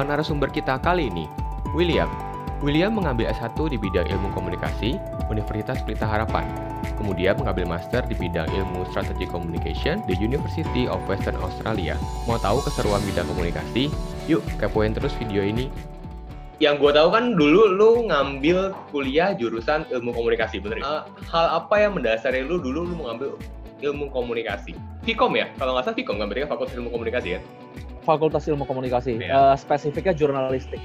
Mengundang narasumber kita kali ini, William. William mengambil S1 di bidang ilmu komunikasi, Universitas Pelita Harapan. Kemudian mengambil master di bidang ilmu strategi communication di University of Western Australia. Mau tahu keseruan bidang komunikasi? Yuk, kepoin terus video ini. Yang gue tahu kan dulu lu ngambil kuliah jurusan ilmu komunikasi, bener ya? Eh, hal apa yang mendasari lu dulu lu mengambil ilmu komunikasi? Vkom ya? Kalau nggak salah Vkom kan berarti kan Fakultas Ilmu Komunikasi ya? Fakultas Ilmu Komunikasi. Iya. Eh, spesifiknya jurnalistik.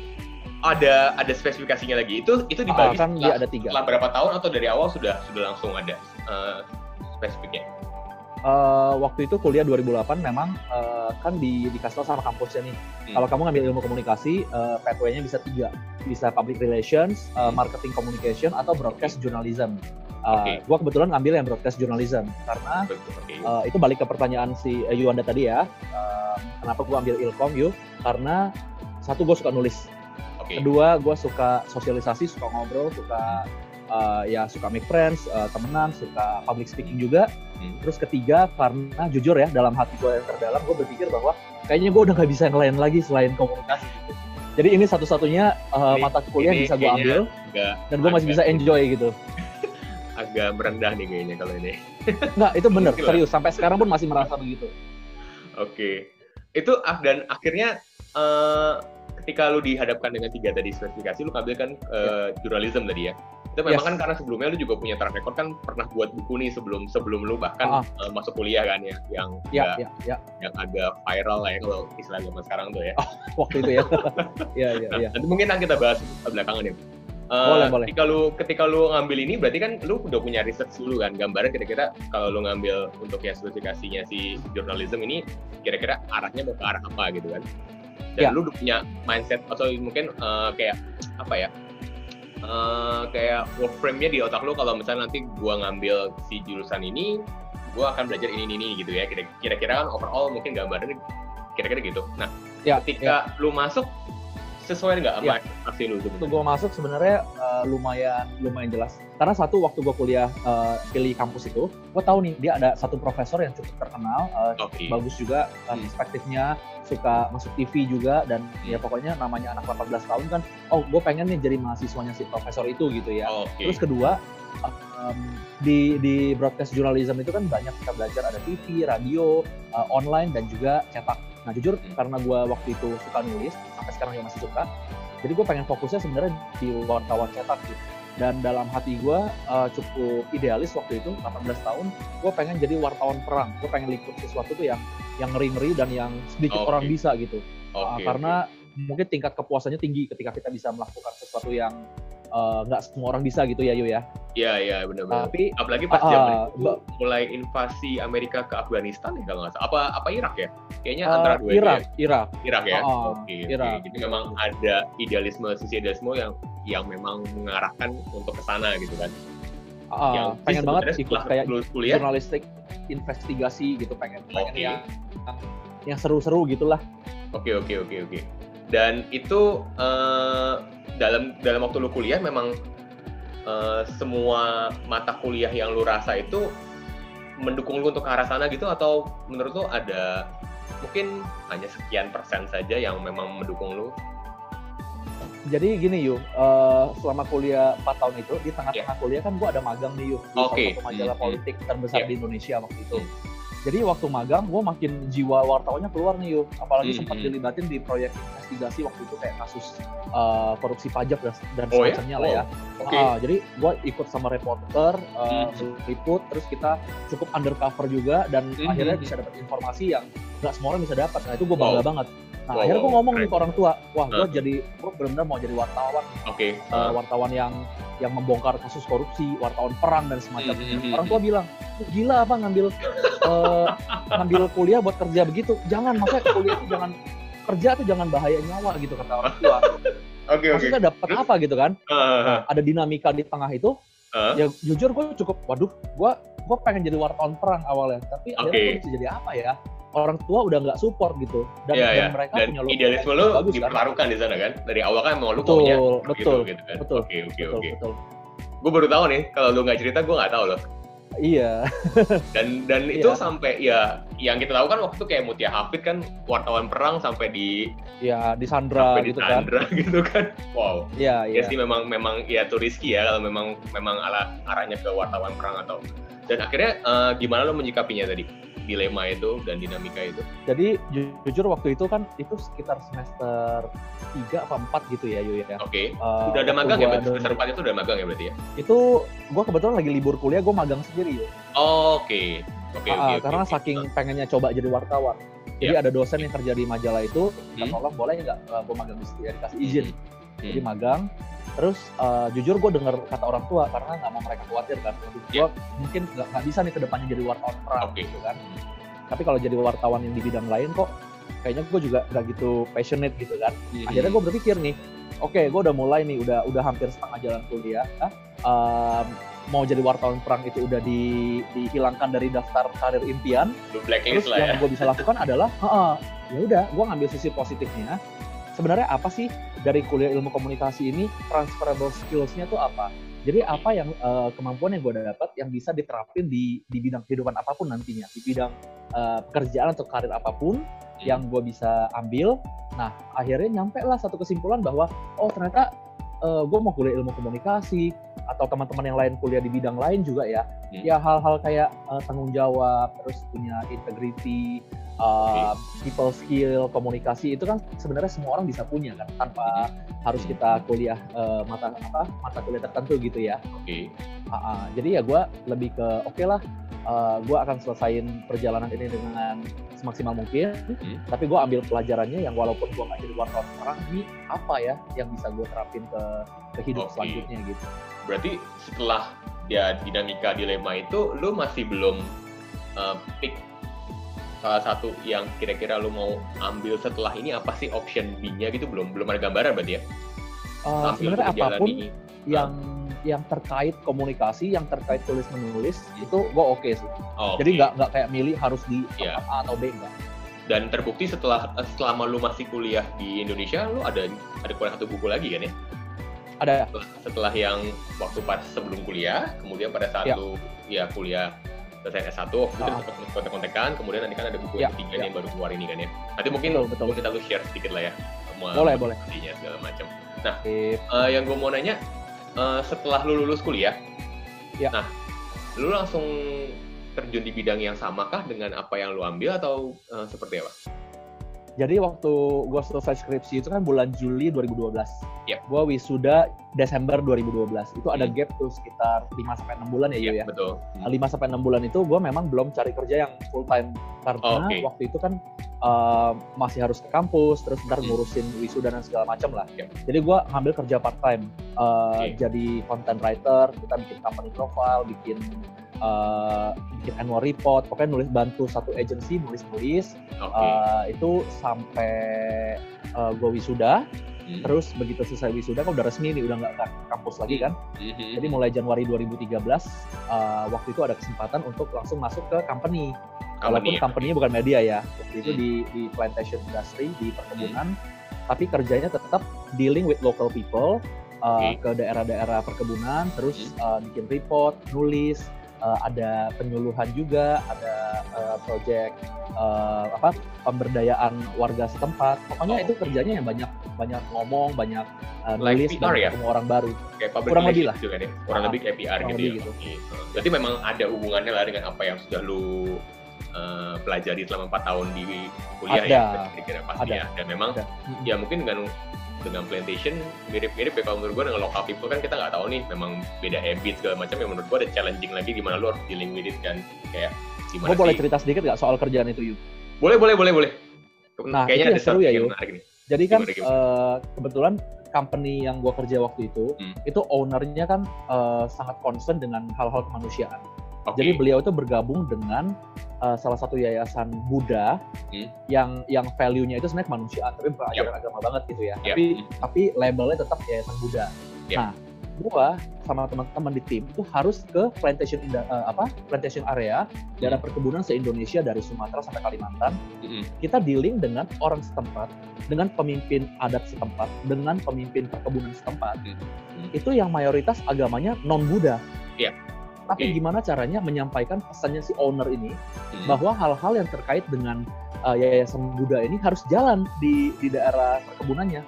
Ada ada spesifikasinya lagi. Itu itu Ah, dibagi kan setelah, dia ada tiga. setelah berapa tahun atau dari awal sudah sudah langsung ada eh, spesifiknya? Eh, waktu itu kuliah 2008 memang eh, kan di dikasih tau sama kampusnya nih. Hmm. Kalau kamu ngambil ilmu komunikasi, eh, pathway-nya bisa tiga. Bisa public relations, Hmm. marketing communication, atau broadcast journalism. Eh, Oke. Gua kebetulan ngambil yang broadcast journalism karena Betul, Oke. eh, itu balik ke pertanyaan si eh, Yuanda tadi ya. Eh, kenapa gua ambil ilkom yuk? Karena satu gue suka nulis. Oke. Kedua, gue suka sosialisasi, suka ngobrol, suka uh, ya suka make friends, uh, temenan, suka public speaking juga. Hmm. Terus ketiga, karena jujur ya dalam hati gue yang terdalam, gue berpikir bahwa kayaknya gue udah nggak bisa yang lain lagi selain komunikasi. Gitu. Jadi ini satu-satunya uh, Ini- mata kuliah ini yang bisa gue ambil dan gue masih bisa enjoy gitu. Agak merendah nih kayaknya kalau ini. Nggak, itu bener, Gila. serius. Sampai sekarang pun masih merasa begitu. Oke. Itu ah, dan akhirnya eh, ketika lu dihadapkan dengan tiga tadi spesifikasi, lu ngambil kan eh, jurnalism tadi ya. Itu memang Yes. kan karena sebelumnya lu juga punya track record kan pernah buat buku nih sebelum sebelum lu bahkan Ah. eh, masuk kuliah kan ya, yang Ya, nggak- ya, ya. yang agak viral lah ya kalau istilah zaman sekarang tuh ya. Waktu itu ya. ya, ya, ya. Nanti mungkin akan kita bahas belakangan ya. Eh, Boleh, boleh. Ketika lu ketika lu ngambil ini berarti kan lu udah punya research dulu kan gambaran kira-kira kalau lu ngambil untuk ya spesifikasinya si journalism ini kira-kira arahnya mau ke arah apa gitu kan. Dan Ya. lu udah punya mindset atau mungkin eh, kayak apa ya? eh, kayak work frame-nya di otak lu kalau misalnya nanti gua ngambil si jurusan ini gua akan belajar ini ini, ini gitu ya. Kira- Kira-kira kan overall mungkin gambarannya kira-kira gitu. Nah, Ya, ketika lu masuk sesuai nggak sama Ya. ekspektasi lu waktu sebenarnya? gue masuk sebenarnya uh, lumayan lumayan jelas karena satu waktu gue kuliah uh, pilih kampus itu gue tahu nih dia ada satu profesor yang cukup terkenal uh, Oke. bagus juga uh, Hmm. perspektifnya suka masuk TV juga dan ya pokoknya namanya anak 18 tahun kan oh gue pengen nih jadi mahasiswanya si profesor itu gitu ya Oke. terus kedua um, di di broadcast journalism itu kan banyak kita belajar ada TV radio uh, online dan juga cetak nah jujur Hmm. karena gue waktu itu suka nulis sampai sekarang juga masih suka jadi gue pengen fokusnya sebenarnya di wartawan cetak gitu dan dalam hati gue uh, cukup idealis waktu itu 18 tahun gue pengen jadi wartawan perang gue pengen liput sesuatu tuh yang yang ngeri ngeri dan yang sedikit Oke. orang bisa gitu Uh, Oke, karena mungkin tingkat kepuasannya tinggi ketika kita bisa melakukan sesuatu yang uh, nggak semua orang bisa gitu ya Yu ya Iya, iya, benar-benar. tapi Apalagi pas Ah, zaman itu mulai invasi Amerika ke Afghanistan ya kalau nggak salah. Apa apa Irak ya? Kayaknya uh, antara dua Irak ya. Irak Irak ya. Ah, oke, Irak. oke. Jadi memang ada idealisme sisi idealisme yang yang memang mengarahkan untuk ke sana gitu kan. uh, yang pengen banget ikut kayak kuliah. jurnalistik investigasi gitu pengen pengen yang yang seru-seru gitulah Oke, oke, oke, oke. Dan itu eh, dalam dalam waktu lu kuliah memang eh, semua mata kuliah yang lu rasa itu mendukung lu untuk ke arah sana gitu atau menurut lu ada mungkin hanya sekian persen saja yang memang mendukung lu? jadi gini Yu, uh, selama kuliah 4 tahun itu di tengah-tengah kuliah kan gua ada magang nih Yu di salah satu majalah Hmm, hmm. politik terbesar Iya. di Indonesia waktu itu. Hmm. Jadi waktu magang gue makin jiwa wartawannya keluar nih Yu, apalagi Hmm, sempat hmm. dilibatin di proyek investigasi waktu itu kayak kasus uh, korupsi pajak dan, dan Oh ya? semacamnya lah ya. Oke. Ah, jadi gue ikut sama reporter, uh, Hmm. liput, terus kita cukup undercover juga dan Hmm, akhirnya hmm. bisa dapat informasi yang nggak semua orang bisa dapat. Nah itu gue bangga Wow. banget. Nah Wow, akhirnya gue ngomong nih ke orang tua, wah gue Hmm. jadi gue benar-benar mau jadi wartawan, Oke. uh, Ah. wartawan yang yang membongkar kasus korupsi, wartawan perang dan semacamnya. Hmm, hmm, hmm, Orang tua bilang, "Lu gila apa ngambil uh, ngambil kuliah buat kerja begitu? Jangan, maksudnya kuliah itu jangan kerja tuh jangan bahaya nyawa gitu kata orang tua. Oke, oke. Maksudnya dapat apa gitu kan? Ah. Ada dinamika di tengah itu. Ah. Ya jujur gue cukup, waduh, gue gue pengen jadi wartawan perang awalnya, tapi akhirnya Oke. gue bisa jadi apa ya? Orang tua udah nggak support gitu, dan, Iya, dan iya. mereka Dan punya idealisme lu bagus kan? dipertaruhkan di sana kan? Dari awal kan mau lu Betul, maunya betul, gitu, gitu kan? betul, Oke, oke, oke. Gue baru tahu nih, kalau lu nggak cerita gue nggak tahu loh. Iya. dan dan itu Iya. sampai ya yang kita tahu kan waktu itu kayak Mutia Hafid kan wartawan perang sampai di Ya, di Sandra sampai gitu di kan. Sandra gitu kan. Wow. Iya, Ya iya. sih memang memang ya itu risky ya kalau memang memang ala arahnya ke wartawan perang atau dan akhirnya eh, gimana lo menyikapinya tadi dilema itu dan dinamika itu? Jadi ju- jujur waktu itu kan itu sekitar semester 3 apa 4 gitu ya, Yu ya. Oke. Eh, Udah ada magang ya? Berarti semester 4 itu udah magang ya berarti ya? Itu gua kebetulan lagi libur kuliah, gua magang sendiri ya. Oke. Oke, Ah, oke, oke, karena oke. saking pengennya coba jadi wartawan. Jadi Iya. ada dosen yang kerja di majalah itu, minta Hmm. tolong boleh nggak uh, gue magang di situ ya dikasih izin. Hmm. Jadi magang. Terus uh, jujur gue denger kata orang tua karena nggak mau mereka khawatir kan. Iya. gue mungkin nggak bisa nih ke depannya jadi wartawan perang Oke. gitu kan. Tapi kalau jadi wartawan yang di bidang lain kok kayaknya gue juga nggak gitu passionate gitu kan. Hmm. Akhirnya gue berpikir nih, oke gue udah mulai nih, udah udah hampir setengah jalan kuliah. ah, um, mau jadi wartawan perang itu udah di, dihilangkan dari daftar karir impian. Terus lah ya. yang gue bisa lakukan adalah, "Heeh, ya udah, gue ngambil sisi positifnya. Sebenarnya apa sih dari kuliah ilmu komunikasi ini transferable skills-nya tuh apa? Jadi apa yang eh, kemampuan yang gue dapat yang bisa diterapin di di bidang kehidupan apa pun nantinya, di bidang eh, pekerjaan atau karir apa pun yang gue bisa ambil. Nah, akhirnya nyampe lah satu kesimpulan bahwa oh ternyata gue mau kuliah ilmu komunikasi atau teman-teman yang lain kuliah di bidang lain juga ya. Hmm. Ya hal-hal kayak eh, tanggung jawab, terus punya integrity, uh, people skill, komunikasi itu kan sebenarnya semua orang bisa punya kan tanpa harus Hmm. kita kuliah eh, mata apa mata kuliah tertentu gitu ya. Oke. Ah, ah. jadi ya gue lebih ke oke lah, gue akan selesain perjalanan ini dengan semaksimal mungkin. Hmm. Tapi gue ambil pelajarannya yang walaupun gue nggak jadi wartawan sekarang, ini apa ya yang bisa gue terapin ke ke hidup Oke. selanjutnya gitu. Berarti setelah ya dinamika dilema itu lu masih belum uh, pick salah satu yang kira-kira lu mau ambil setelah ini apa sih option B-nya gitu belum belum ada gambaran berarti ya? Sambil sebenarnya apa pun ini. yang yang terkait komunikasi, yang terkait tulis menulis itu gue oke sih. Oh, Jadi nggak nggak kayak milih harus di tempat A atau B enggak. dan terbukti setelah eh, selama lu masih kuliah di Indonesia lu ada ada kurang satu buku lagi kan ya? Ada setelah, setelah yang waktu pas sebelum kuliah, kemudian pada saat Ya. lu ya kuliah selesai S1, waktu itu Ah. sempat kontek-kontekan, kemudian nanti kan ada buku Ya, yang ketiga ya. nih yang baru keluar ini kan ya. Nanti mungkin Betul, betul. kita lu share sedikit lah ya. Semua Boleh, boleh. motivasinya segala macam. Sip. Eh, yang gue mau nanya, eh, setelah lu lulus kuliah, Ya. nah, lu langsung terjun di bidang yang samakah dengan apa yang lu ambil atau eh, seperti apa? Jadi waktu gue selesai skripsi itu kan bulan Juli 2012. Yap. Gue wisuda Desember 2012. Itu ada Hmm. gap tuh sekitar 5 sampai 6 bulan ya, Yu ya. betul. Hmm. 5 sampai 6 bulan itu gue memang belum cari kerja yang full time karena Oke. waktu itu kan uh, masih harus ke kampus terus ntar Hmm. ngurusin wisuda dan segala macam lah. Yap. Jadi gue ngambil kerja part time uh, Oke. jadi content writer, kita bikin company profile, bikin uh, bikin annual report, pokoknya nulis bantu satu agency nulis-nulis Oke. uh, itu sampai uh, gue wisuda. Hmm. Terus begitu selesai wisuda kan udah resmi nih udah nggak ke kampus lagi kan. Mhm. Jadi mulai Januari 2013 uh, waktu itu ada kesempatan untuk langsung masuk ke company. Walaupun Company ya? company-nya bukan media ya. Waktu itu Hmm. di di plantation industry di perkebunan. Tapi kerjanya tetap dealing with local people uh, Oke. ke daerah-daerah perkebunan, terus Hmm. uh, bikin report, nulis, uh, ada penyuluhan juga, ada uh, project uh, apa pemberdayaan warga setempat. Pokoknya Oh. itu kerjanya yang banyak banyak ngomong, banyak uh, Like nulis PR dan ya? ketemu orang baru. kayak Kurang lebih relations juga deh kurang Ah, lebih kayak PR gitu lebih ya gitu. Oke. berarti memang ada hubungannya lah dengan apa yang sudah lu eh, pelajari selama empat tahun di kuliah Ada. ya kira-kira pasti Ada. ya dan memang Ada. Ya mungkin dengan dengan plantation mirip-mirip ya kalau menurut gua dengan local people kan kita nggak tahu nih memang beda habit segala macam yang menurut gua ada challenging lagi gimana lu harus dealing with it kan kayak gimana Gue boleh cerita sedikit nggak soal kerjaan itu, Yu? boleh boleh boleh boleh Nah, kayaknya itu yang seru ya, sesuatu yang Yu. menarik nih Jadi kan Gimana, gimana? eh, kebetulan company yang gue kerja waktu itu, Hmm. itu ownernya kan eh, sangat concern dengan hal-hal kemanusiaan. Oke Jadi beliau itu bergabung dengan eh, salah satu yayasan Buddha Hmm. yang yang value-nya itu sebenarnya kemanusiaan, tapi bukan ajaran agama banget gitu ya. Yap. Tapi Hmm. tapi labelnya tetap yayasan Buddha. Yap. Nah, gua sama teman-teman di tim itu harus ke plantation eh, apa plantation area daerah Hmm. perkebunan se-Indonesia dari Sumatera sampai Kalimantan Mm-mm. kita dealing dengan orang setempat, dengan pemimpin adat setempat, dengan pemimpin perkebunan setempat, Hmm. itu yang mayoritas agamanya non Buddha. Iya. Tapi gimana caranya menyampaikan pesannya si owner ini Hmm. bahwa hal-hal yang terkait dengan uh, yayasan Buddha ini harus jalan di di daerah perkebunannya.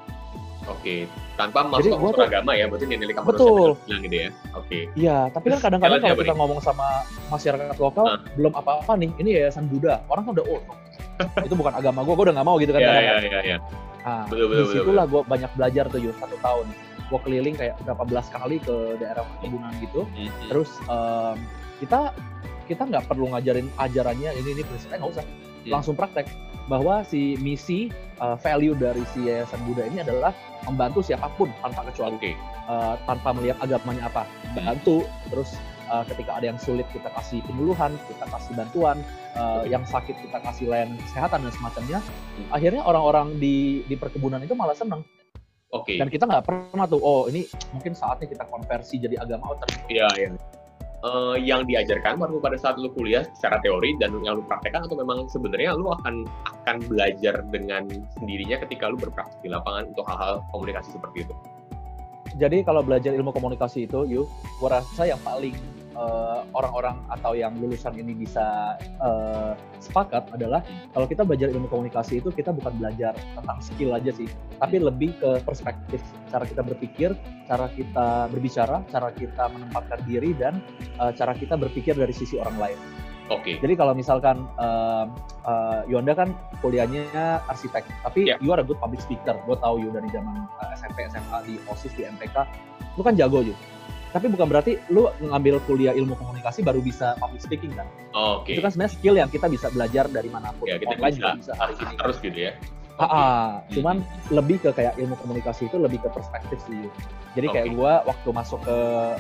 Oke, tanpa masuk unsur tuh- agama ya, berarti nilai kamu Betul. bilang gitu ya. Oke. Iya, tapi kan kadang-kadang kalau kita ngomong sama masyarakat lokal Ah. belum apa-apa nih, ini yayasan Buddha. Orang kan udah oh itu bukan agama gue, gue udah nggak mau gitu kan. Iya, iya, iya, iya. Nah, Betul, betul, betul, di situlah gue banyak belajar tuh Yus, satu tahun. Gue keliling kayak berapa belas kali ke daerah perkebunan gitu. Hmm, hmm. Terus em, kita kita nggak perlu ngajarin ajarannya ini ini prinsipnya nggak usah, Hmm. langsung praktek bahwa si misi uh, value dari si yayasan Buddha ini adalah membantu siapa pun tanpa kecuali Oke. uh, tanpa melihat agamanya apa bantu terus uh, ketika ada yang sulit kita kasih penyuluhan kita kasih bantuan uh, Oke. yang sakit kita kasih layanan kesehatan dan semacamnya Hmm. akhirnya orang-orang di di perkebunan itu malah seneng Oke. dan kita nggak pernah tuh oh ini mungkin saatnya kita konversi jadi agama ternyata Iya, iya. Eh, yang diajarkan baru pada saat lu kuliah secara teori dan yang lu praktekkan atau memang sebenarnya lu akan akan belajar dengan sendirinya ketika lu berpraktik di lapangan untuk hal-hal komunikasi seperti itu. jadi kalau belajar ilmu komunikasi itu yuk gua rasa yang paling uh, orang-orang atau yang lulusan ini bisa uh, sepakat adalah kalau kita belajar ilmu komunikasi itu kita bukan belajar tentang skill aja sih tapi lebih ke perspektif cara kita berpikir cara kita berbicara cara kita menempatkan diri dan uh, cara kita berpikir dari sisi orang lain Oke. jadi kalau misalkan um, uh, Yuanda kan kuliahnya arsitek, tapi Ya. you are a good public speaker. Gue tahu you dari zaman uh, SMP, SMA di OSIS di MTK, lu kan jago you. Tapi bukan berarti lu ngambil kuliah ilmu komunikasi baru bisa public speaking kan? Oke. Itu kan sebenarnya skill yang kita bisa belajar dari mana pun. Ya, kita Online bisa, juga bisa ini. harus gitu ya. Ah, Oke. ah. cuman lebih ke kayak ilmu komunikasi itu lebih ke perspektif sih. Jadi kayak gua waktu masuk ke,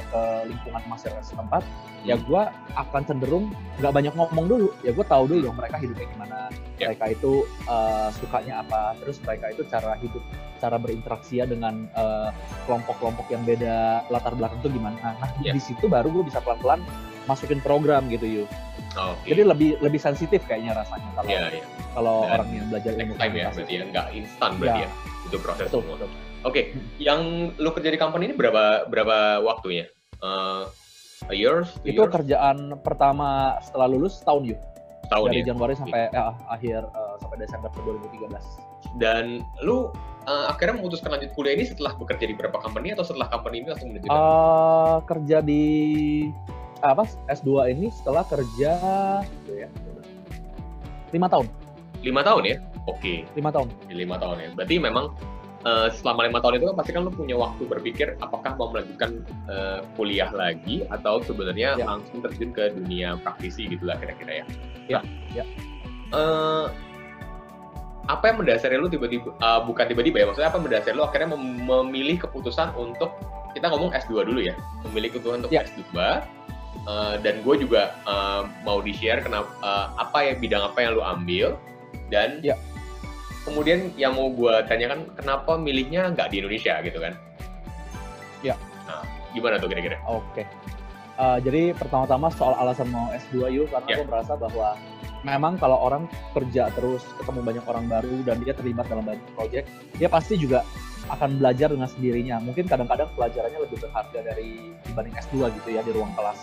ke lingkungan masyarakat setempat, ya Hmm. gue akan cenderung nggak banyak ngomong dulu ya gue tahu dulu dong mereka hidupnya gimana Ya. mereka itu uh, sukanya apa terus mereka itu cara hidup cara berinteraksi ya dengan uh, kelompok-kelompok yang beda latar belakang itu gimana nah Ya. di situ baru gue bisa pelan-pelan masukin program gitu yuk Oke. jadi lebih lebih sensitif kayaknya rasanya kalau ya, ya. kalau Dan orang yang belajar ilmu time ya, berarti ya nggak instan berarti ya. Ya. Itu proses betul, semua. betul. Oke, yang lu kerja di company ini berapa berapa waktunya? Eh, a years, itu years, kerjaan pertama setelah lulus tahun yuk tahun dari ya. Januari sampai eh, akhir uh, sampai Desember 2013 Dan lu eh, akhirnya memutuskan lanjut kuliah ini setelah bekerja di beberapa company atau setelah company ini langsung menuju Eh, kerja di apa S2 ini setelah kerja gitu ya lima tahun lima tahun ya? Oke, lima tahun lima tahun ya. Berarti memang eh, selama lima tahun itu kan pasti kan lu punya waktu berpikir apakah mau melanjutkan eh, kuliah lagi atau sebenarnya Ya. langsung terjun ke dunia praktisi gitu lah kira-kira ya. Ya, Nah, ya. eh, apa yang mendasari lu tiba-tiba eh, bukan tiba-tiba ya maksudnya apa yang mendasari lu akhirnya mem- memilih keputusan untuk kita ngomong S2 dulu ya memilih keputusan untuk Ya. S2 eh, dan gue juga eh, mau di share kenapa eh, apa ya bidang apa yang lu ambil dan Ya. kemudian yang mau gue tanyakan kenapa milihnya nggak di Indonesia gitu kan Ya. nah, gimana tuh kira-kira oke Eh, jadi pertama-tama soal alasan mau S2 yuk karena Ya. gue merasa bahwa memang kalau orang kerja terus ketemu banyak orang baru dan dia terlibat dalam banyak project dia pasti juga akan belajar dengan sendirinya mungkin kadang-kadang pelajarannya lebih berharga dari dibanding S2 gitu ya di ruang kelas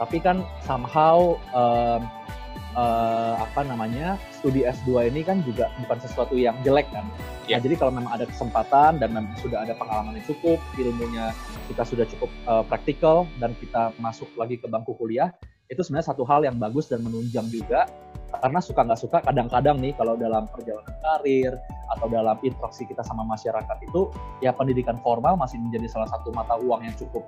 tapi kan somehow em, eh, apa namanya studi S2 ini kan juga bukan sesuatu yang jelek kan Ya. Nah, jadi kalau memang ada kesempatan dan memang sudah ada pengalaman yang cukup ilmunya kita sudah cukup uh, praktikal dan kita masuk lagi ke bangku kuliah itu sebenarnya satu hal yang bagus dan menunjang juga karena suka nggak suka kadang-kadang nih kalau dalam perjalanan karir atau dalam interaksi kita sama masyarakat itu ya pendidikan formal masih menjadi salah satu mata uang yang cukup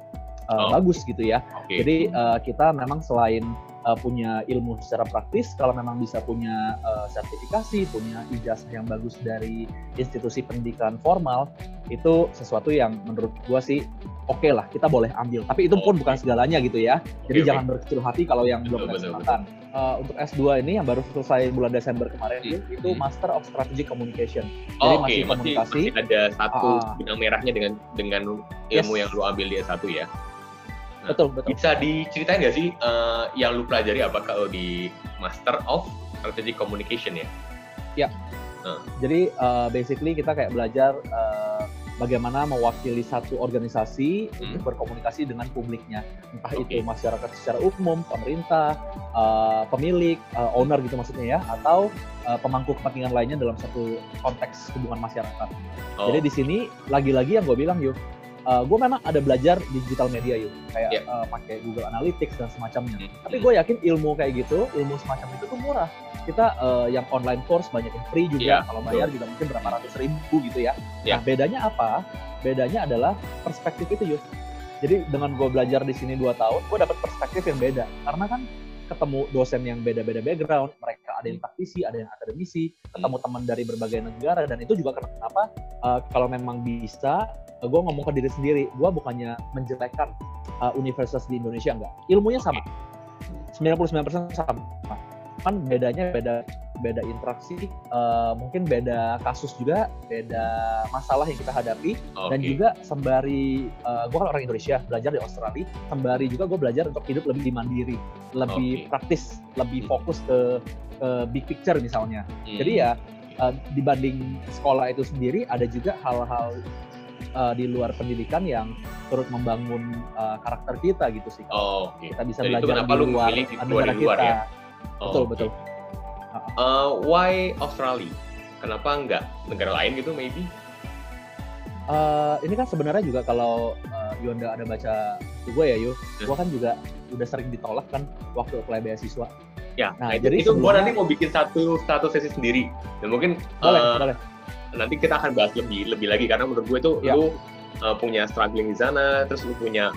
uh, Oh. bagus gitu ya oke jadi uh, kita memang selain uh, punya ilmu secara praktis, kalau memang bisa punya uh, sertifikasi, punya ijazah yang bagus dari institusi pendidikan formal, itu sesuatu yang menurut gua sih oke lah, kita boleh ambil. Tapi itu pun bukan segalanya gitu ya. Jadi oke. jangan berkecil hati kalau yang belum Betul, ada betul, kesempatan. Uh, untuk S2 ini yang baru selesai bulan Desember kemarin Hmm, itu hmm. Master of Strategic Communication. Oh, Jadi Oke, masih komunikasi. masih ada satu Ah. benang merahnya dengan dengan ilmu Yes. yang lu ambil di S1 ya. Nah, Betul, betul. Bisa diceritain nggak sih eh, yang lu pelajari apa kalau di Master of Strategic Communication ya? Jadi uh, basically kita kayak belajar uh, bagaimana mewakili satu organisasi Hmm. untuk berkomunikasi dengan publiknya, entah Oke. itu masyarakat secara umum, pemerintah, uh, pemilik, uh, owner gitu maksudnya ya, atau uh, pemangku kepentingan lainnya dalam satu konteks hubungan masyarakat. Oh, Jadi di sini lagi-lagi yang gue bilang yuk, gue memang ada belajar digital media yuk, kayak Iya. uh, pakai Google Analytics dan semacamnya. Hmm. Tapi gue yakin ilmu kayak gitu, ilmu semacam itu tuh murah. Kita uh, yang online course banyak yang free juga, Iya, kalau bayar juga mungkin berapa ratus ribu gitu ya. Iya. Nah bedanya apa? Bedanya adalah perspektif itu yuk. Jadi dengan gue belajar di sini 2 tahun, gue dapat perspektif yang beda. Karena kan ketemu dosen yang beda-beda background, mereka ada yang praktisi, ada yang akademisi, ketemu teman dari berbagai negara, dan itu juga kenapa uh, kalau memang bisa, uh, gue ngomong ke diri sendiri, gue bukannya menjelekkan uh, universitas di Indonesia enggak, ilmunya sama, 99% sama, kan bedanya beda beda interaksi, uh, mungkin beda kasus juga, beda masalah yang kita hadapi, oke. dan juga sembari uh, gue kan orang Indonesia belajar di Australia sembari juga gue belajar untuk hidup lebih mandiri lebih Oke. praktis lebih Hmm. fokus ke, ke big picture misalnya Hmm. jadi ya uh, dibanding sekolah itu sendiri ada juga hal-hal uh, di luar pendidikan yang turut membangun uh, karakter kita gitu sih Oh, oke. kita bisa Jadi belajar di lu luar di- keluar negara luar kita ya? Oh, betul oke. betul Uh, why Australia? Kenapa nggak negara lain gitu maybe? Uh, ini kan sebenarnya juga kalau uh, Yonda ada baca gue ya Yu, Hmm. gue kan juga udah sering ditolak kan waktu apply beasiswa. Ya, Nah, nah, itu, jadi itu gua sebelumnya- nanti mau bikin satu satu sesi sendiri. Dan mungkin Boleh, uh, boleh. nanti kita akan bahas lebih lebih lagi karena menurut gue tuh Ya. lu uh, punya struggling di sana, terus lu punya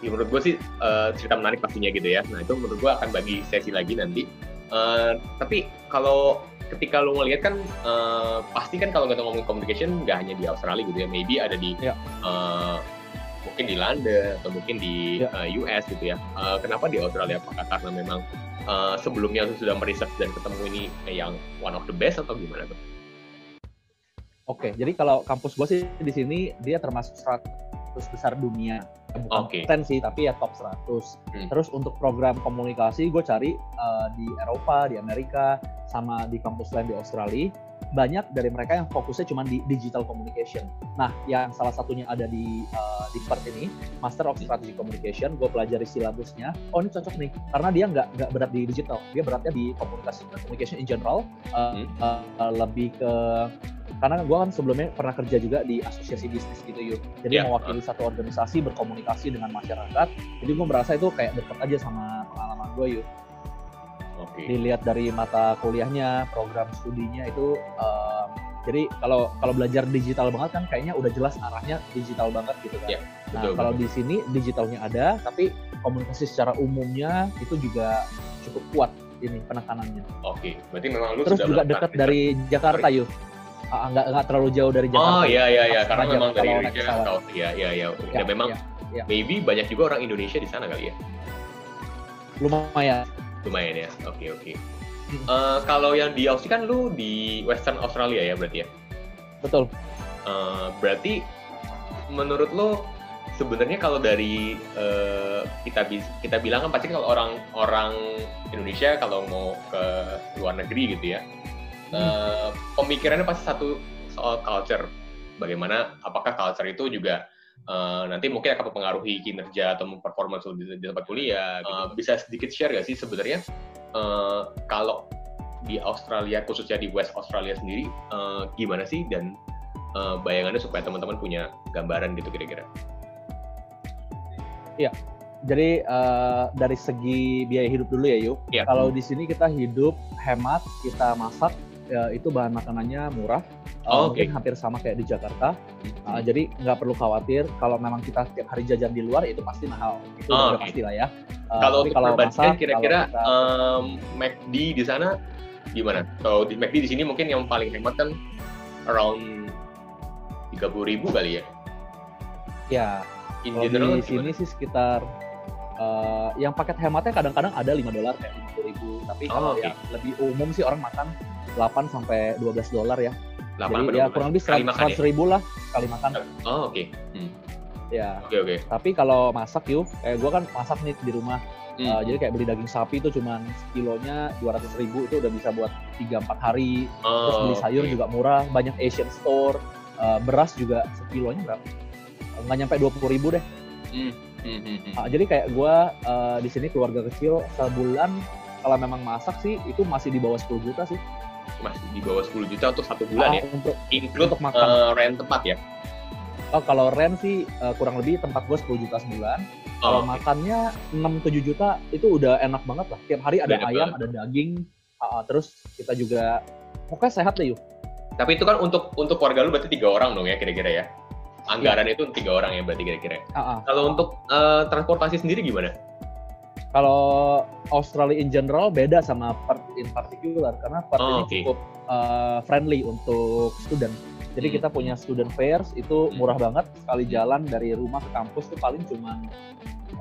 ya menurut gue sih uh, cerita menarik pastinya gitu ya. Nah itu menurut gue akan bagi sesi lagi nanti. Uh, tapi kalau ketika lu ngelihat kan uh, pasti kan kalau kita ngomongin communication nggak hanya di Australia gitu ya, maybe ada di Ya. uh, mungkin di London atau mungkin di Ya. uh, US gitu ya. Uh, kenapa di Australia? Apakah karena memang uh, sebelumnya lu sudah meriset dan ketemu ini yang one of the best atau gimana tuh? Oke, jadi kalau kampus gue sih di sini dia termasuk 100 besar dunia. Bukan Oke. 10 sih, tapi ya top 100. Hmm. Terus untuk program komunikasi gue cari uh, di Eropa, di Amerika, sama di kampus lain di Australia. Banyak dari mereka yang fokusnya cuma di digital communication. Nah, yang salah satunya ada di uh, di Perth ini, Master of Strategic Communication. Gue pelajari silabusnya. Oh ini cocok nih, karena dia nggak nggak berat di digital, dia beratnya di komunikasi communication in general. Uh, Hmm. uh, uh, lebih ke karena gue kan sebelumnya pernah kerja juga di asosiasi bisnis gitu yuk jadi Ya, mewakili satu organisasi berkomunikasi dengan masyarakat. Jadi gue merasa itu kayak deket aja sama pengalaman gue yuk Oke. dilihat dari mata kuliahnya program studinya itu um, jadi kalau kalau belajar digital banget kan kayaknya udah jelas arahnya digital banget gitu kan. Ya, nah betul, kalau betul. di sini digitalnya ada tapi komunikasi secara umumnya itu juga cukup kuat ini penekanannya. Oke, berarti memang lu terus sudah juga dekat riset. dari Jakarta yuk Ah, nggak nggak terlalu jauh dari Jakarta Oh iya iya iya, karena memang dari Indonesia tahu. Iya iya iya. Ya, Dan memang ya, ya. maybe banyak juga orang Indonesia di sana kali ya. lumayan Lumayan ya. Oke oke. Hmm. Eh, kalau yang di Aussie kan lu di Western Australia ya berarti ya. betul Eh, berarti menurut lo sebenarnya kalau dari eh, kita kita bilang kan pasti kalau orang orang Indonesia kalau mau ke luar negeri gitu ya eh, pemikirannya pasti satu soal culture bagaimana apakah culture itu juga eh, nanti mungkin akan mempengaruhi kinerja atau performance lo di, di tempat kuliah gitu. bisa sedikit share gak sih sebenarnya eh, kalau di Australia khususnya di West Australia sendiri eh, gimana sih dan eh, bayangannya supaya teman-teman punya gambaran gitu kira-kira. jadi eh, dari segi biaya hidup dulu ya yuk Iya. kalau di sini kita hidup hemat kita masak ya, itu bahan makanannya murah Eh, Oh, mungkin oke. hampir sama kayak di Jakarta Eh, jadi nggak perlu khawatir kalau memang kita tiap hari jajan di luar itu pasti mahal itu Oh, udah oke. pasti lah ya Eh, kalau untuk perbandingan masak, kira-kira kalau kita- McD di sana gimana? Kalau di McD di sini mungkin yang paling hemat kan around 30.000 ribu kali ya. ya In Kalau general di gimana? sini sih sekitar eh, yang paket hematnya kadang-kadang ada 5 dolar kayak 50 ribu. Tapi kalau Oh, oke. ya lebih umum sih orang makan 8 sampai 12 dolar ya. 8 Jadi ya 12? kurang lebih Sekali 100, makan ya? ribu lah sekali makan. Oh oke. Hmm. Ya. Oke oke. Tapi kalau masak yuk, kayak gue kan masak nih di rumah. Hmm. Eh, jadi kayak beli daging sapi itu cuman kilonya 200 ribu itu udah bisa buat 3-4 hari. Terus Oh, beli sayur oke. juga murah, banyak Asian store. uh, beras juga sekilonya berapa nggak nyampe dua puluh ribu deh Hmm, hmm, hmm, hmm. Uh, jadi kayak gue uh, di sini keluarga kecil sebulan kalau memang masak sih itu masih di bawah 10 juta sih Masih di bawah 10 juta untuk satu bulan Ah, ya. untuk Include untuk makan. eh, rent tempat ya. oh, kalau rent sih uh, kurang lebih tempat gue 10 juta sebulan kalau Oh, oke. makannya 6-7 juta itu udah enak banget lah tiap hari ada Udah ayam ada daging uh, uh, terus kita juga pokoknya sehat deh yuk Tapi itu kan untuk untuk keluarga lu berarti tiga orang dong ya kira-kira ya. Anggaran itu tiga orang ya berarti kira-kira. Uh, uh. Kalau untuk eh, transportasi sendiri gimana? Kalau Australia in general beda sama Perth in particular karena Perth Oh, ini oke. cukup uh, friendly untuk student. Jadi Hmm. kita punya student fares itu Hmm. murah banget sekali jalan dari rumah ke kampus tuh paling cuman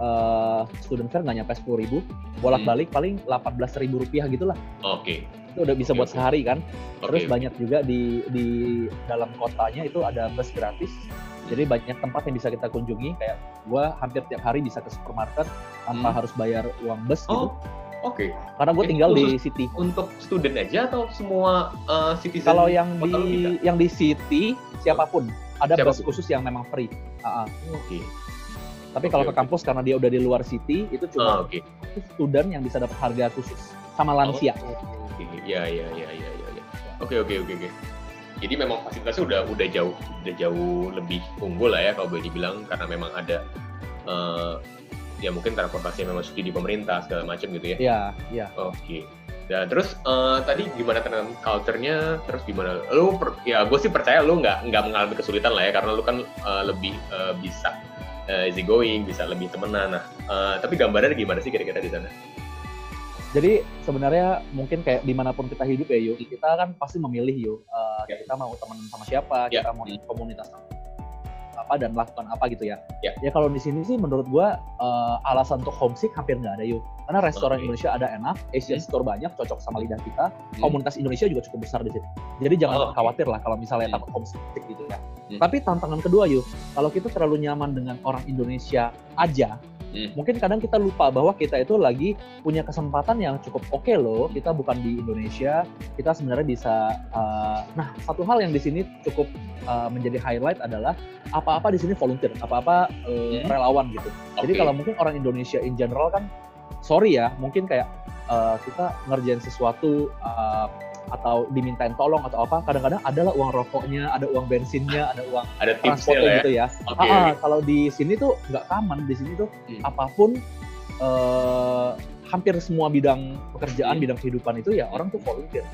uh, student fare nggak nyampe sepuluh ribu, bolak-balik paling 18 ribu rupiah gitulah. Oke. Itu udah bisa Oke, buat oke. sehari kan. Oke. Terus banyak juga di di dalam kotanya itu ada bus gratis. Jadi banyak tempat yang bisa kita kunjungi kayak gua hampir tiap hari bisa ke supermarket tanpa Hmm. harus bayar uang bus gitu. Oh, oke. Karena gue tinggal di city. Untuk student aja atau semua eh, citizen? Kalau yang bisa? di yang di city siapa pun ada bus Siapa pun. khusus yang memang free. Ah, ah. Oke. Tapi Oke, kalau ke kampus karena dia udah di luar city itu Ah, cuma Oke. student yang bisa dapat harga khusus sama lansia. Oke. Ya ya ya ya ya. ya. Oke oke oke oke. Jadi memang fasilitasnya udah udah jauh udah jauh lebih unggul lah ya kalau boleh dibilang karena memang ada eh, ya mungkin transportasi yang memang subsidi pemerintah segala macam gitu ya. Iya, iya. Oke. Nah terus eh, tadi gimana tentang culture-nya? Terus gimana? Lu per- ya gue sih percaya lu nggak nggak mengalami kesulitan lah ya karena lu kan eh, lebih eh, bisa eh, easy going, bisa lebih temenan. Nah, eh, tapi gambarannya gimana sih kira-kira di sana? Jadi sebenarnya mungkin kayak di mana pun kita hidup ya yuk, kita kan pasti memilih yuk, uh, Ya. kita mau temenan sama siapa, Ya. kita mau komunitas apa dan melakukan apa gitu ya. Ya. Ya kalau di sini sih menurut gua uh, alasan untuk homesick hampir nggak ada yuk, karena restoran Oke. Indonesia ada enak, Asian Hmm. store banyak, cocok sama lidah kita, Hmm. komunitas Indonesia juga cukup besar di sini. Jadi jangan Oh, khawatir lah kalau misalnya Hmm. takut homesick gitu ya. Hmm. Tapi tantangan kedua yuk, kalau kita terlalu nyaman dengan orang Indonesia aja, Hmm. mungkin kadang kita lupa bahwa kita itu lagi punya kesempatan yang cukup oke loh. Kita bukan di Indonesia, kita sebenarnya bisa. uh, nah, satu hal yang di sini cukup uh, menjadi highlight adalah apa-apa di sini volunteer, apa-apa uh, Hmm. relawan gitu. Jadi Oke. kalau mungkin orang Indonesia in general kan, sorry ya, mungkin kayak uh, kita ngerjain sesuatu uh, atau dimintain tolong atau apa, kadang-kadang adalah uang rokoknya, ada uang bensinnya, ada uang ada transportnya ya. gitu ya. Oke. Ah, ah, kalau di sini tuh nggak common, di sini tuh Hmm. apa pun eh, hampir semua bidang pekerjaan, Hmm. bidang kehidupan itu ya orang tuh volunteer.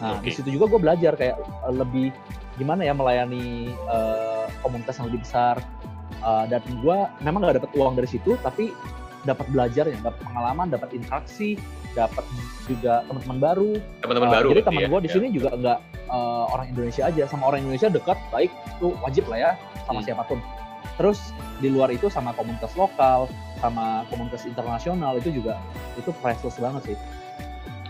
Nah Oke. di situ juga gue belajar kayak eh, lebih gimana ya melayani eh, komunitas yang lebih besar. Eh, dan gue memang nggak dapat uang dari situ, tapi dapat belajar ya, dapat pengalaman, dapat interaksi, dapat juga teman-teman baru. Teman-teman Eh, baru. Jadi teman ya? gue di Ya. sini juga nggak eh, orang Indonesia aja, sama orang Indonesia dekat, baik itu wajib lah ya sama Hmm. siapa pun. Terus di luar itu sama komunitas lokal, sama komunitas internasional itu juga itu priceless banget sih.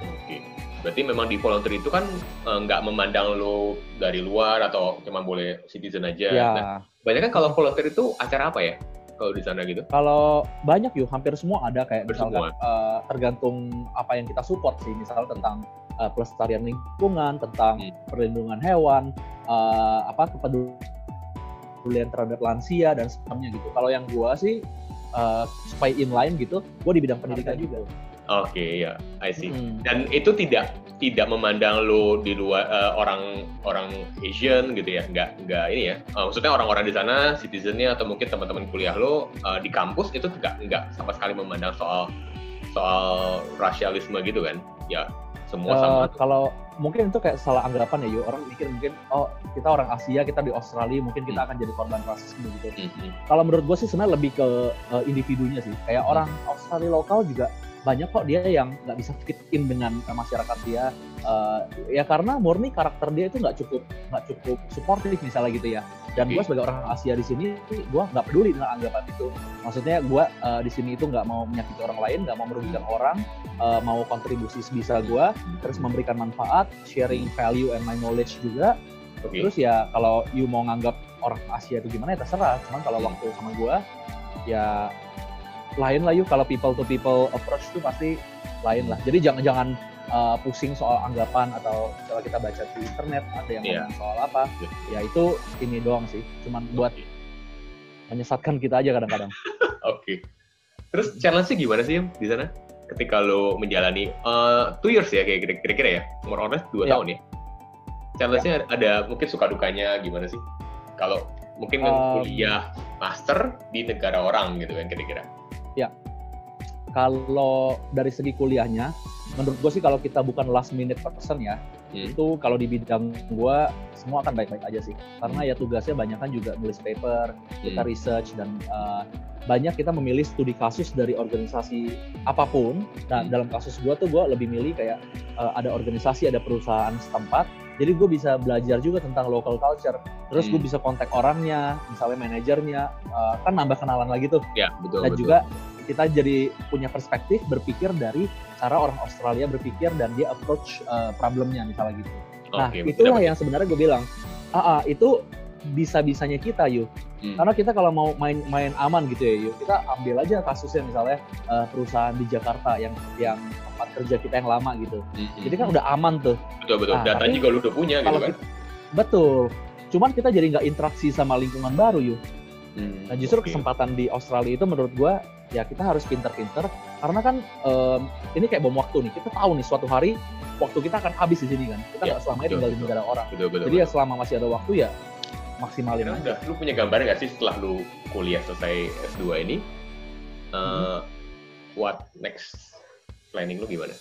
Oke. Berarti memang di volunteer itu kan eh, nggak memandang lo dari luar atau cuma boleh citizen aja. Ya, Nah, banyak kan kalau volunteer itu acara apa ya? Kalau di sana gitu? kalau banyak yuk hampir semua ada kayak Hampir misalkan eh, tergantung apa yang kita support sih, misalnya tentang eh, pelestarian lingkungan, tentang Hmm. perlindungan hewan, eh, apa kepedulian terhadap lansia dan sebagainya gitu. Kalau yang gua sih eh, supaya inline gitu, gua di bidang pendidikan juga. Oke, ya, I see. Hmm. Dan itu tidak tidak memandang lo di luar eh, orang orang Asian gitu ya, nggak nggak ini ya. Eh, maksudnya orang-orang di sana, citizennya atau mungkin teman-teman kuliah lo eh, di kampus itu nggak nggak sama sekali memandang soal soal rasialisme gitu kan? Ya semua Eh, sama. kalau mungkin itu kayak salah anggapan ya yuk orang mikir mungkin oh kita orang Asia kita di Australia mungkin kita Hmm. akan jadi korban rasisme gitu Mhm. kalau menurut gue sih sebenarnya lebih ke uh, individunya sih kayak Hmm. orang Australia lokal juga banyak kok dia yang nggak bisa fit in dengan masyarakat dia Uh, ya karena murni karakter dia itu nggak cukup nggak cukup suportif misalnya gitu ya dan gue sebagai orang Asia di sini gue nggak peduli dengan anggapan itu maksudnya gue uh, di sini itu nggak mau menyakiti orang lain nggak mau merugikan orang uh, mau kontribusi sebisa gue terus memberikan manfaat sharing value and my knowledge juga Oke. Terus ya kalau you mau nganggap orang Asia itu gimana ya terserah. Cuman kalau Hmm. waktu sama gua ya lain lah yuk kalau people to people approach itu pasti lain lah. Jadi jangan jangan uh, pusing soal anggapan atau misalnya kita baca di internet ada yang ngomong soal apa Iya. ya itu ini doang sih cuman buat Oke. menyesatkan kita aja kadang-kadang Oke. Terus challenge-nya gimana sih di sana? Ketika lo menjalani uh, two years ya kayak kira- kira-kira ya, more or less dua Ya. tahun ya. Challenge-nya ada mungkin suka dukanya gimana sih? Kalau mungkin Um, kuliah master di negara orang gitu kan kira-kira. Kalau dari segi kuliahnya menurut gue sih kalau kita bukan last minute person ya Hmm. itu kalau di bidang gue semua akan baik-baik aja sih karena ya tugasnya banyak kan juga nulis paper kita Hmm. research dan uh, banyak kita memilih studi kasus dari organisasi apa pun. Nah, Hmm. dalam kasus gue tuh gue lebih milih kayak uh, ada organisasi, ada perusahaan setempat. Jadi gue bisa belajar juga tentang local culture. Terus gue Hmm. bisa kontak orangnya, misalnya manajernya, uh, kan nambah kenalan lagi tuh. Ya betul. Dan betul. juga kita jadi punya perspektif berpikir dari cara orang Australia berpikir dan dia approach uh, problemnya misalnya gitu. Nah, betul, itulah betul. yang sebenarnya gue bilang, ah, ah, itu bisa-bisanya kita yuk. Hmm. Karena kita kalau mau main-main aman gitu ya, yuk kita ambil aja kasusnya misalnya eh, perusahaan di Jakarta yang yang tempat kerja kita yang lama gitu. Hmm, Jadi kan udah aman tuh. betul betul. Ah, Datanya juga lu udah punya gitu kan. kita- betul. Cuman kita jadi nggak interaksi sama lingkungan baru yuk. Hmm, Nah justru oke. kesempatan di Australia itu menurut gua ya kita harus pinter-pinter karena kan em, ini kayak bom waktu nih. Kita tahu nih suatu hari waktu kita akan habis di sini kan. Kita Ya, nggak selamanya betul, tinggal di betul. negara orang. Betul betul. Jadi ya betul. selama masih ada waktu ya maksimalin Karena aja. lu punya gambaran nggak sih setelah lu kuliah selesai S2 ini, Hmm. uh, what next planning lu gimana?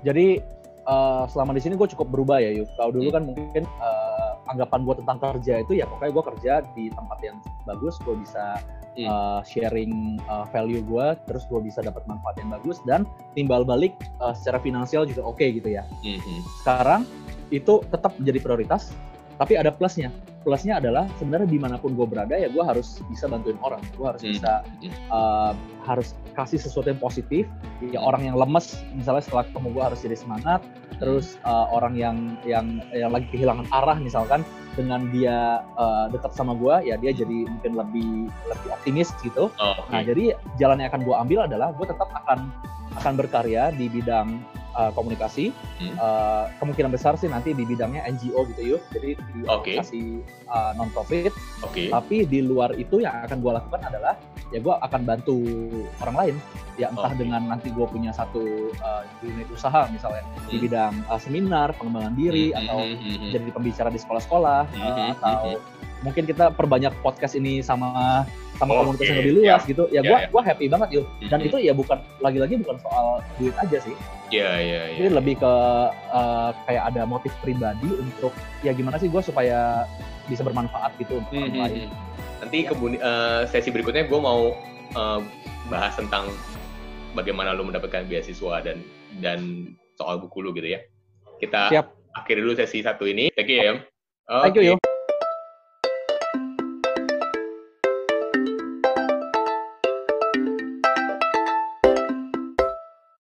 Jadi eh, selama di sini gue cukup berubah ya yuk. Kalau dulu Hmm. kan mungkin eh, anggapan gue tentang kerja itu ya pokoknya gue kerja di tempat yang bagus, gue bisa Hmm. eh, sharing eh, value gue, terus gue bisa dapat manfaat yang bagus dan timbal balik eh, secara finansial juga oke gitu ya. Mhm. Sekarang itu tetap menjadi prioritas, tapi ada plusnya. Plusnya adalah sebenarnya di mana pun gue berada ya gue harus bisa bantuin orang, gue harus Hmm. bisa Hmm. uh, harus kasih sesuatu yang positif. Ya Hmm. orang yang lemes, misalnya setelah ketemu gue harus jadi semangat. Terus uh, orang yang yang yang lagi kehilangan arah misalkan dengan dia uh, dekat sama gue, ya dia jadi mungkin lebih lebih optimis gitu. Oh, oke. Nah jadi jalan yang akan gue ambil adalah gue tetap akan akan berkarya di bidang uh, komunikasi. Hmm. Uh, kemungkinan besar sih nanti di bidangnya NGO gitu yuk. Jadi di organisasi uh, non profit. Oke. Tapi di luar itu yang akan gue lakukan adalah ya gue akan bantu orang lain. Ya entah Oke. dengan nanti gue punya satu uh, unit usaha misalnya di Hmm. bidang uh, seminar pengembangan diri Hmm, atau hmm, hmm, hmm. jadi pembicara di sekolah-sekolah uh, Hmm, hmm, atau mungkin kita perbanyak podcast ini sama sama Oke, komunitas yang lebih luas gitu. Ya Ya, gue ya. gua happy banget yuk. Dan Mhm. itu ya bukan lagi-lagi bukan soal duit aja sih. Iya, iya, iya. Jadi lebih ke uh, kayak ada motif pribadi untuk ya gimana sih gue supaya bisa bermanfaat gitu untuk Hmm, orang hmm, lain. hmm. Nanti kebun- eh, sesi berikutnya gue mau eh, bahas tentang bagaimana lu mendapatkan beasiswa dan dan soal buku lu gitu ya. Kita Siap. akhiri dulu sesi satu ini. Thank you ya. Yam. Thank you, Oke. Yo.